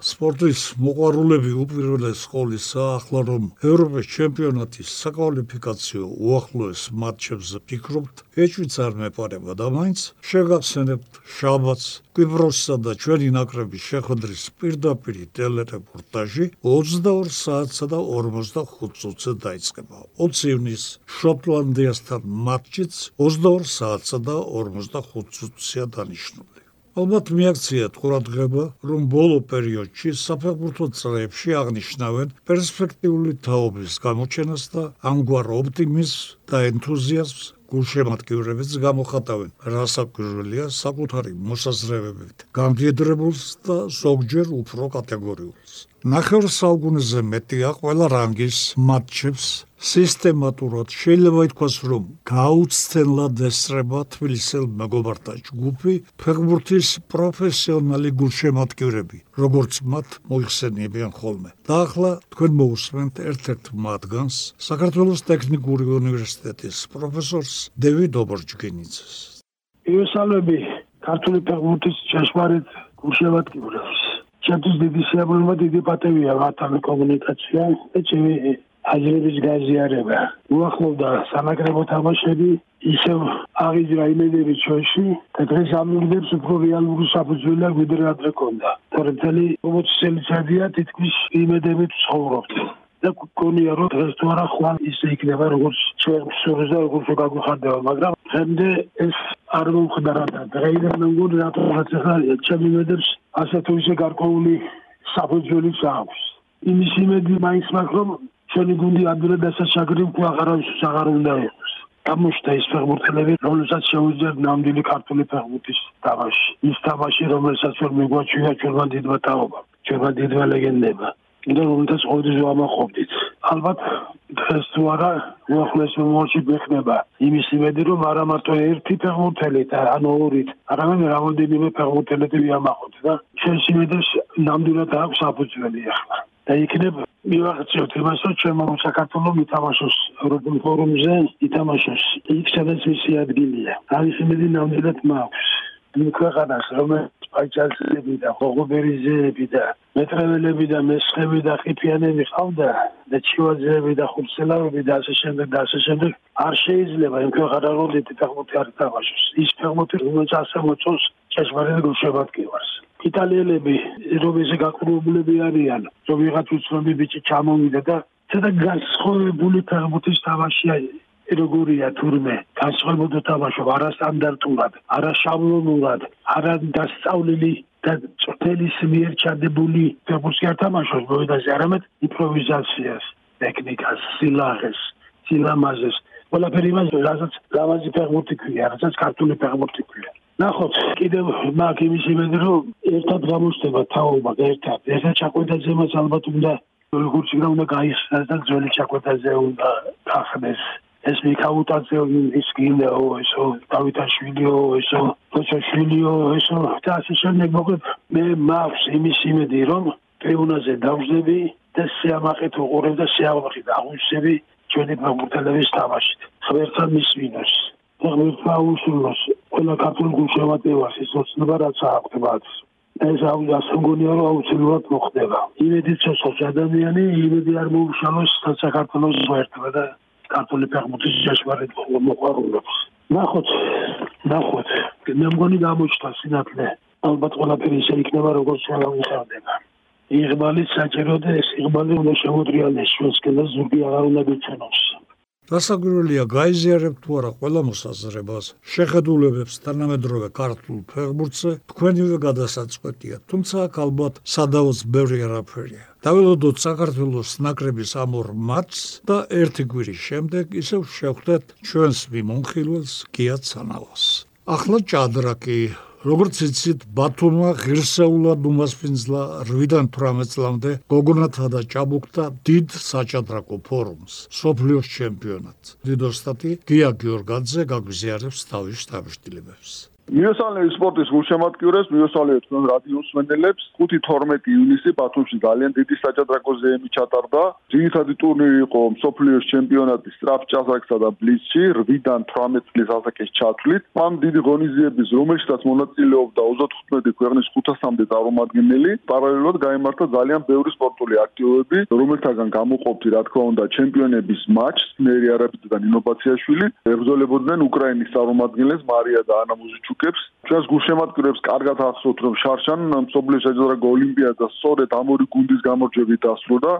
სპორტის მოყვარულები უპირველეს ყოვლისა ახლა რომ ევროპის ჩემპიონატის საკვალიფიკაციო უახლოეს მატჩებზე ფიქრობთ, ეჭვიც არ მეპარება და მაინც შეგახსენებთ შაბათს კვიპროსსა და ჩვენი ნაკრების შეხვედრის პირდაპირ ტელერეპორტაჟი 22 საათსა და 45 წუთზე დაიწყება. 20 ივნის შოტლანდიასთან მატჩიც 22 საათსა და 45 წუთზეა დანიშნული. ალბათ მიაქციათ ყურადღება, რომ ბოლო პერიოდში საფეხბურთო წრეებში აღნიშნავენ პერსპექტიული თაობის გამოჩენას და ამგვარ ოპტიმიზმს და ენთუზიაზმს გულშემატკივრებიც გამოხატავენ, რასაკვირველია საკუთარი მოსაზრებებით. გამდიდრებულს და ზოგჯერ უფრო კატეგორიულს. ნახევარ საუკუნეზე მეტია ყველა რანგის მატჩებს სისტემატურად შეიძლება ითქვას, რომ გაუცდელად ესწრება თბილისელ მეგობართა ჯგუფი ფეხბურთის პროფესიონალი გულშემატკივრები, როგორც მათ მოიხსენიებიან ხოლმე. და ახლა თქვენ მოусმენთ ერთ-ერთ მათგანს, საქართველოს ტექნიკური უნივერსიტეტის პროფესორს დევიდ ობორჯგინიძეს. იესალები ქართული ფეხბურთის ჭეშმარიტ გულშემატკივრებს ჩემთვის დიდი სიამოვნება, დიდი პატივია მათთან კომუნიკაცია. ეჭვი აზრების გაზიარება. უახლოვდა სამაგრებო თამაშები, ისევ აღიძრა იმედები ჩვენში და დღეს ამიგდებს უფრო რეალური საფუძველი ვიდრე ადრე ქონდა. თორემ თელი 40 წელიწადია თითქმის იმედებით ცხოვრობთ. და გქონია რომ დღეს თუ არა ხვალ ისე იქნება როგორც ჩვენ სულს და როგორც გაგვხარდება მაგრამ დღემდე ეს არ მომხდარა და დღეიდან მეგონი რატომაც ახლა ჩემი იმედებს ასე თუ ისე გარკვეული საფუძველი აქვს იმის იმედი მაინც მაქვს რომ ჩვენი გუნდი ადვილად დასაშაგრი უკვე აღარავის აღარ უნდა იყოს გამოჩნდა ის ფეხბურთელები რომელსაც შეუძლიათ ნამდვილი ქართული ფეხბურთის თამაში ის თამაში რომელსაც ვერ მიგვაჩვია ჩვენმა დიდმა თაობამ ჩვენმა დიდმა ლეგენდებმა და რომელსაც ყოველთვის ვამაყობდით. ალბათ დღეს თუ არა უახლოეს მომავალში გვექნება იმის იმედი რომ არა მარტო ერთი ფეხბურთელი და ანუ ორი, არამედ რამდენიმე ფეხბურთელი ვიამაყობთ და ჩვენს იმედებს ნამდვილად აქვს საფუძველი ახლა. და იქნებ მივახციოთ იმას რომ ჩვენ მომ საქართველოს მითამაშოს ევროპულ ფორუმზე ითამაშოს იქ სადაც მისი ადგილია. არის იმედი ნამდვილად მაქვს. იმ ქვეყანას რომელიც პაიჭალები და ხოღობერიზეები და მეტრეველები და მესხები და ყიფიანები ყავდა და ჩივაძეები და ხურცელავები და ასე შემდეგ და ასე შემდეგ არ შეიძლება იმ ქვეყანას როლით ფეხბურთი არ თამაშოს ის ფეხბურთი რომელიც ასე მოწონს ჭეშმარიტ გულშემატკივარს იტალიელები რომელი გაკრუებულები არიან რომ ვიღაც უცნობი ბიჭი ჩამოვიდა და ცოტა განსხვავებული ფეხბურთის თამაშია როგორია თურმე? განსხვავებოდა თამაშობ არასტანდარტულად, არაშაბლონურად, არადასწავლილი და წრთელის მიერ ჩადებული ფეხბურთი თამაშობს, მოედაზე არამედ იმპროვიზაციას, ტექნიკას, სილაღეს, სილამაზეს, ყველაფერი მას რასაც ლამაზი ფეხბურთი ქვია, რასაც ქართული ფეხბურთი ქვია. ნახოთ, კიდევ მაგ იმის იმედი რომ ერთად გამოჩნდება თაობა, ერთად, ერთად ჩაყვედაზე მას ალბათ უნდა როგორც იქნა უნდა გაიხსნა და ძველი ჩაკვეთაზე უნდა გახდეს ეს მიქაუტაძე ის გინეო ესო დავითაშვილიო ესო ფოჩაშვილიო ესო და ასე შემდეგ. მოკლედ მე მაქვს იმის იმედი რომ პეუნაზე დავждები და შეამაყეთ უყურებ და შეამაყეთ აღუშები ჩვენი ფეხბურთელების თამაშით. ხერხა მისვინოს და ხერხა უშულოს ყველა ქართულ გულშემატკივარს ის ოცნება რაც აქვს ეს აუცილებლია რომ აუცილებლად მოხდება იმედი ცოცხალ ადამიანი იმედი არ მოუშალოს საქართველოს ერთმა და ქართული ფეხბურთის ჯაშმარიტ მოყვარულებს. ნახოთ, ნახოთ. მე მგონი გამოჩნდა სინათლე. ალბათ ყველაფერი ისე იქნება, როგორც შეგვიძლია. იღბალი საჭირო და ეს იღბალი უნდა შემოტრიალდეს ჩვენს კენას ზურგი აღარ უნდა გეჩვენოს. დასაგვირველია გაიზიარებ თუ არა ყველა მოსაზრებას შეხედულებებს თანამედროვე ქართულ ფეხბურთზე თქვენივე გადასაწყვეტია. თუმცა აქ ალბათ სადაოს ბევრი არაფერია. დაველოდოთ საქართველოს ნაკრების ამ ორ მატჩს და ერთი კვირის შემდეგ ისევ შევხვდეთ ჩვენს მიმონხილველს გია ცანავას ახლა ჭადრაკი როგორც იცით, ბათუმმა ღირსეულად უმასპინძლა 8-დან 18 წლამდე გოგონათა და ჭაბუკთა დიდ საჭადრაკო ფორუმს, სოფლიოს ჩემპიონატს. დიდოსტატი გია გიორგაძე გაგვიზიარებს თავის შტაბ-შტილებებს. მიოსალნე სპორტის გულშემატკივრებს, მიოსალნე თქვენ რადიოს მენელებს 5-12 ივნისი ბათუმში ძალიან დიდი საჭადრაკო ზეიმი ჩატარდა. ძირითადი ტურნირი იყო მსოფლიოს ჩემპიონატის სტრაფ ჭაზაკსა და ბლიცში 8-დან 18 წლის ასაკის ჩათვლით. ამ დიდი ღონისძიების რომელშიც მონაწილეობდა 35 ქვეყნის 500-მდე წარმომადგენელი, პარალელურად გამართა ძალიან ბევრი სპორტული აქტივობები, რომელთაგან გამოყოფთ რა თქმა უნდა ჩემპიონების მატჩს, მერი არაბიძე და ნინო ბაციაშვილი, ებრძოლებოდნენ უკრაინის წარმომადგენლებს მარია და ანა მუზიჩუკებს. ჩვენს გულშემატკივრებს კარგად ახსოვთ, რომ შარშან მსოფლიოს საჯარო ოლიმპიადა სწორედ ამ ორი გუნდის გამარჯვებით დასრულდა.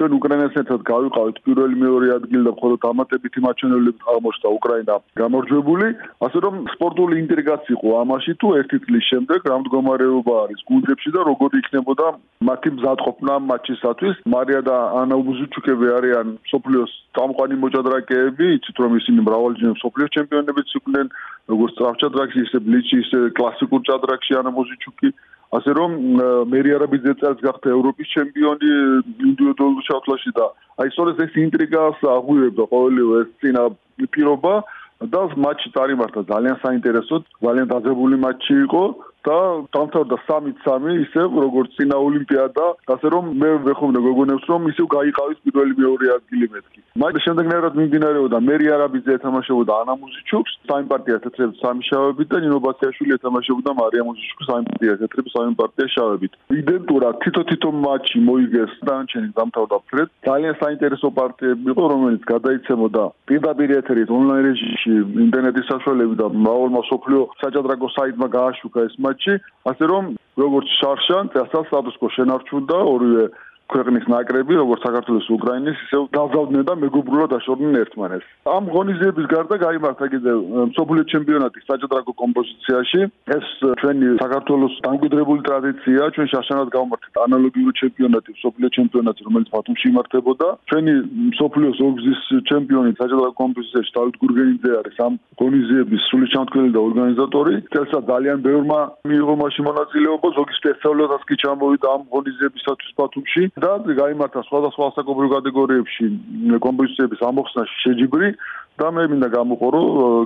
ჩვენ უკრაინასთან ერთად გავიყავით პირველი მეორე ადგილი და მხოლოდ ამატებითი მაჩვენებლებით აღმოჩნდა უკრაინა გამარჯვებული, ასე რომ სპორტული ინტრიგაც იყო ამაში თუ ერთი წლის შემდეგ რა მდგომარეობა არის გუნდებში და როგორი იქნებოდა მათი მზადყოფნა მატჩისათვის. მარია და ანა უბუზუჩუკები არიან სოფლიოს წამყვანი მოჭადრაკეები, იცით რომ ისინი მრავალჯერ სოფლიოს ჩემპიონებიც იყვნენ, როგორც სწრაფჭადრაკში, ისე ბლიჩში, ისე კლასიკურ ჭადრაკში ანა უბუზუჩუკი ასე რომ მერი არაბიძე წელს გახდა ევროპის ჩემპიონი ინდივიდუალურ ჩათვლაში და აი სწორედ ეს ინტრიგას აღვივებდა ყოველივე ეს წინა პირობა და მატჩი წარიმართა. ძალიან საინტერესოდ ძალიან დაძაბული მატჩი იყო და დამთავრდა 3-3 ისე როგორც წინა ოლიმპიადა, ასე რომ მე ვეხოვნე გოგონებს რომ ისევ გაიყავის პირველი მეორე ადგილი მეთქი. მაგრამ შემდეგნაირად მიმდინარეობდა მერი არაბიძე ეთამაშებოდა ანა მუზიჩუკს, სამი პარტია თეთრები სამი შავებით და ნინო ბაციაშვილი ეთამაშებოდა მარია მუზიჩუკს სამი პარტია თეთრები სამი პარტია შავებით. იდენტურად თითო-თითო მატჩი მოიგეს დანჩენი დამთავრდა ფრედ. ძალიან საინტერესო პარტიები იყო, რომელიც გადაიცემოდა პირდაპირ ეთერით ონლაინ რეჟიმში ინტერნეტის საშუალებით და მრავალმა სოფლიო საჭადრაკო საიტმა გააშუქა ეს მატჩი, ასე რომ როგორც შარშან, წასალ სტატუსკო შენარჩუნდა ორივე ქვეყნის ნაკრები, როგორც საქართველოს უკრაინის, ისე დაზავდნენ და მეგობრულად აშორდნენ ერთმანეთს. ამ ღონისძიების გარდა გამართა კიდევ მსოფლიო ჩემპიონატის საჭადრაკო კომპოზიციაში. ეს ჩვენი საქართველოს დამკვიდრებული ტრადიცია, ჩვენ შაშანად გამართეთ ანალოგიური ჩემპიონატი, მსოფლიო ჩემპიონატი, რომელიც ბათუმში იმართებოდა. ჩვენი მსოფლიოს ორგზის ჩემპიონი საჭადრაკო კომპოზიციაში დავით გურგენიძე არის ამ ღონისძიების სრული ჩამდგმელი და ორგანიზატორი. წელსაც ძალიან ბევრმა მიიღო მაშინ მონაწილეობა, ზოგი სპეციალურადაც კი ჩამოვიდა ამ ღონისძიებისათვის ბათუმში. და გამართა სხვადასხვა საკონგრესო კატეგორიებში კომპოზიციების ამოხსნაში შეჯიბრი და მე მინდა გამოყო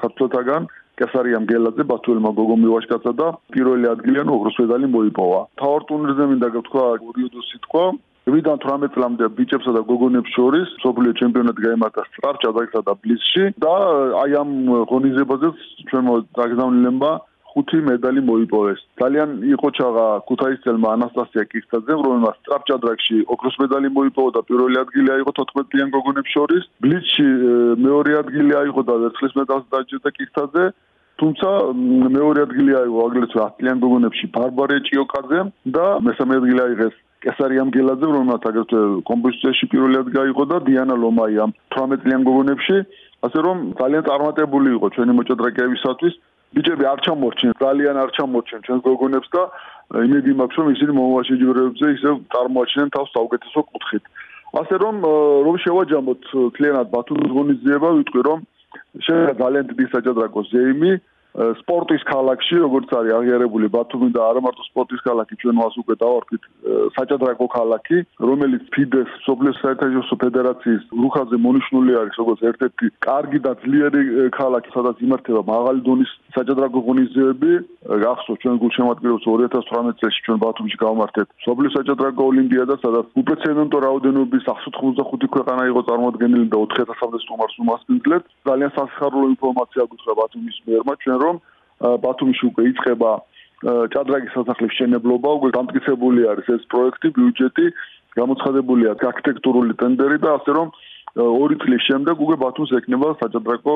ქართლთაგან კესარიამ გელაძე ბათუელმა გოგო მივაშკაცა და პირველი ადგილიან ოქროს მედალი მოიპოვა. თავარ ტურნირზე მინდა გთქვა ურიოდო სიტყვა ვიდან 18 წლამდე ბიჭებსა და გოგონებს შორის სოფლიო ჩემპიონატი გამართა სტრაფჭადაკსა და ბლისში და აი ამ ღონისძიებაზე ჩვენ დაგზავნილებმა ხუთი მედალი მოიპოვეს. ძალიან იყო ჩაღა ქუთაისელმა ანასტასია კიხთაძემ, რომელმაც ტრაპჭადრაკში ოქროს მედალი მოიპოვა და პირველი ადგილი აიღო 14-იან გოგონებს შორის. ბლიცში მეორე ადგილი აიღო და ვერცხლის მედალს დაჯდა კიხთაძე. თუმცა მეორე ადგილი აიღო აგლეთვე 10-იან გოგონებში ბარბარე ჭიოკაძემ და მესამე ადგილი აიღეს კესარიამ გელაძემ, რომელმაც აგრეთვე კომპოზიციაში პირველი ადგილი აიღო და დიანა ლომაიამ 18-იან გოგონებში. ასე რომ ძალიან წარმატებული იყო ჩვენი მოჭადრაკეებისათვის ბიჭები არ ჩამორჩენ, ძალიან არ ჩამორჩენ ჩვენს გოგონებს და იმედი მაქვს რომ ისინი მომავალ შეჯიბრებებზე ისევ წარმოაჩენენ თავს საუკეთესო კუთხით. ასე რომ რომ შევაჯამოთ კლიენტად ბათუმის ღონისძიება, ვიტყვი რომ შეიძლება ძალიან დიდი საჭადრაკო ზეიმი სპორტის ქალაქში, როგორც არის აღიარებული ბათუმი და არა მარტო სპორტის ქალაქი, ჩვენ მას უკვე დავარქვით საჭადრაკო ქალაქი, რომელიც ფიდეს სოფლის საერთაშორისო ფედერაციის რუხაზე მონიშნული არის როგორც ერთ-ერთი კარგი და ძლიერი ქალაქი, სადაც იმართება მაღალი დონის საჭადრაკო ღონისძიებები. გახსოვთ ჩვენ გულშემატკივრებს 2018 წელს ჩვენ ბათუმში გავმართეთ სოფლის საჭადრაკო ოლიმპიადა, სადაც უპრეცედენტო რაოდენობის 185 ქვეყანა იყო წარმოადგენილი და 4000-მდე სტუმარს უმასპინძლეთ. ძალიან სასიხარულო ინფორმაცია გუთხრა ბათუმის მერმა ჩვენ რომ ბათუმში უკვე იწყება ჭადრაგის სასახლის შენებლობა, უკვე დამტკიცებული არის ეს პროექტი, ბიუჯეტი, გამოცხადებულია არქიტექტურული ტენდერი და ასე რომ ორი წლის შემდეგ უკვე ბათუმს ეკნება საჭადრაკო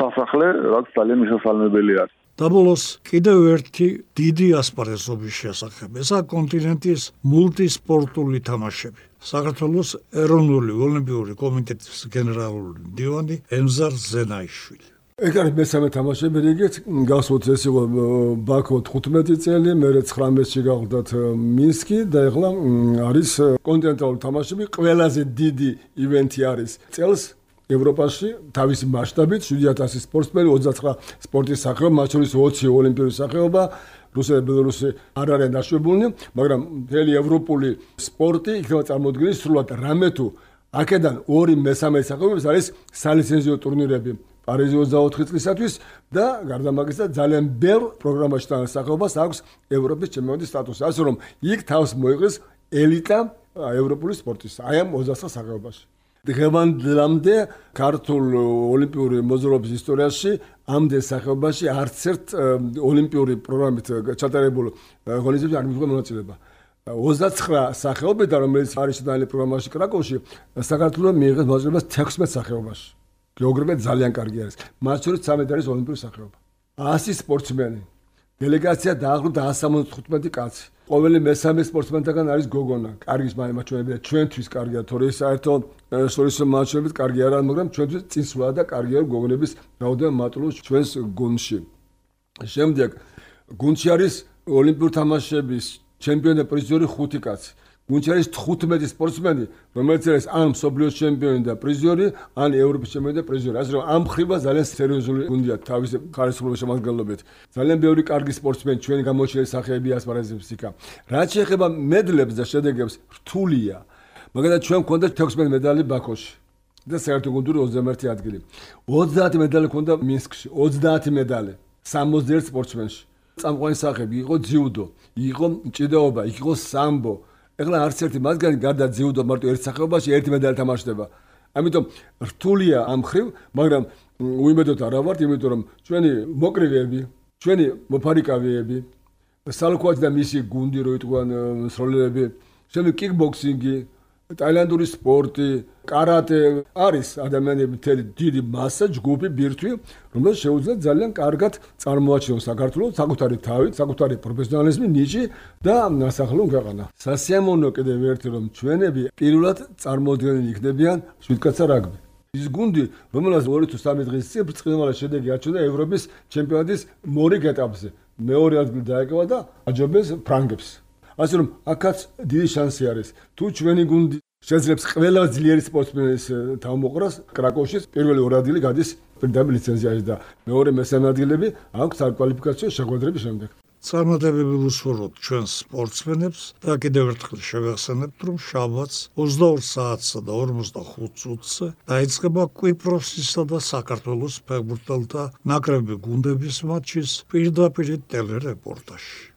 სასახლე, რაც ძალიან მისასალმებელი არის. დაბოლოს კიდევ ერთი დიდი ასპარეზობის შესახებ. ესა კონტინენტის მულტისპორტული თამაშები. საქართველოს ეროვნული ოლიმპიური კომიტეტის გენერალური მდივანი ემზარ ზენაიშვილი. ეგ არის მესამე თამაშები რიგით. გასვოთ ეს იყო ბაქო 15 წელი მე 19-ში გავხდათ მინსკი და ეხლა არის კონტინენტალური თამაშები. ყველაზე დიდი ივენთი არის წელს ევროპაში თავისი მასშტაბით 7000 სპორტსმენი 29 სპორტის სახეობა მათ შორის 20 ოლიმპიური სახეობა. რუსეთი ბელორუსი არ არიან დაშვებულნი მაგრამ მთელი ევროპული სპორტი იქნება წარმოდგენილი სრულად რამე თუ აქედან ორი მესამე სახეობებს არის სალიცენზიო ტურნირები პარიზი 24 წლისათვის და გარდა მაგისა ძალიან ბევრ პროგრამაში თანასახელობას აქვს ევროპის ჩემპიონის სტატუსი. ასე რომ იქ თავს მოიღეს ელიტა ევროპული სპორტის აი ამ 29 სახეობაში. დღევანდლამდე ქართულ ოლიმპიური მოძრაობის ისტორიაში ამდენ სახეობაში არც ერთ ოლიმპიური პროგრამით ჩატარებულ ღონისძიებაში არ მიიღო მონაწილეობა. 29 სახეობიდან რომელიც არის დაილი პროგრამაში კრაკოვში საქართველოს მიიღეს მონაწილეობას 16 სახეობაში. გეოგრაფია ძალიან კარგი არის. მათ შორის 13 არის ოლიმპიური სახეობა. 100 სპორტსმენი. დელეგაცია დაახლოებით 175 კაცი. ყოველი მესამე სპორტსმენთან არის გოგონა. კარგი მაჩვენებია ჩვენთვის კარგია, თორე საერთო სოლის მაჩვენებით კარგი არა, მაგრამ ჩვენთვის წინსვლა და კარგია გოგონების რაოდენობა მატლობს ჩვენს გუნდში. შემდეგ გუნდში არის ოლიმპიური თამაშების ჩემპიონი და პრიზიორი 5 კაცი. უნდა არის 15 სპორტსმენი, რომელიც არის ან მსოფლიოს ჩემპიონი და პრიზიორი, ან ევროპის ჩემპიონი და პრიზიორი. ასე რომ ამ ხრივა ძალიან სერიოზული გუნდია თავის ხარისხულობის შემადგენლობით. ძალიან ბევრი კარგი სპორტსმენი ჩვენ გამოჩენილი სახეები ასპარეზობს იქა. რაც შეეხება მედლებს და შედეგებს, რთულია. მაგალითად ჩვენ გვქონდა 16 მედალი ბაქოში. და საერთო გუნდური 21 ადგილი. 30 მედალი ჰქონდა მინსკში, 30 მედალი 61 სპორტსმენში. წამყვანი სახეები იყო ძიუდო, იყო ჭიდაობა, იყო სამბო, ეხლა არც ერთი მათგანი გარდა ძიუდო მარტო ერთ სახეობაში ერთი მედალი თამაშდება. ამიტომ რთულია ამ ხრივ, მაგრამ უიმედოდ არა ვართ, იმიტომ რომ ჩვენი მოკრივეები, ჩვენი მოფარიკავეები, სალქვაჯი და მისი გუნდი რო იტყვიან მსროლელები, შემდეგ კიკბოქსინგი, ტაილანდური სპორტი, კარატე არის ადამიანების მთელი დიდი მასა, ჯგუფი, ბირთვი, რომელიც შეუძლია ძალიან კარგად წარმოაჩინოს საქართველოს საკუთარი თავით, საკუთარი პროფესიონალიზმი, ნიჭი და ნასახლო ქვეყანა. სასიამოვნო კიდევ ერთი რომ ჩვენები პირველად წარმოადგენენ იქნებიან შვიდკაცა რაგბი. ის გუნდი, რომელსაც 2 თუ 3 დღის წინ ბრწყინვალე შედეგი აჩვენა ევროპის ჩემპიონატის მორიგ ეტაპზე. მეორე ადგილი დაეკავა და აჯობეს ფრანგებს. ასე რომ აქაც დიდი შანსი არის. თუ ჩვენი გუნდი შეძლებს ყველა ძლიერი სპორტსმენის თავმოყრას კრაკოვში პირველი ორი ადგილი გადის პირდაპირ ლიცენზიაში და მეორე მესამე ადგილები აქვს საკვალიფიკაციო შეხვედრების შემდეგ. წარმატებები უსურვოთ ჩვენ სპორტსმენებს და კიდევ ერთხელ შევახსენებთ რომ შაბათს 22 საათსა და 45 წუთზე დაიწყება კვიპროსისა და საქართველოს ფეხბურთელთა ნაკრები გუნდების მატჩის პირდაპირ ტელერეპორტაჟი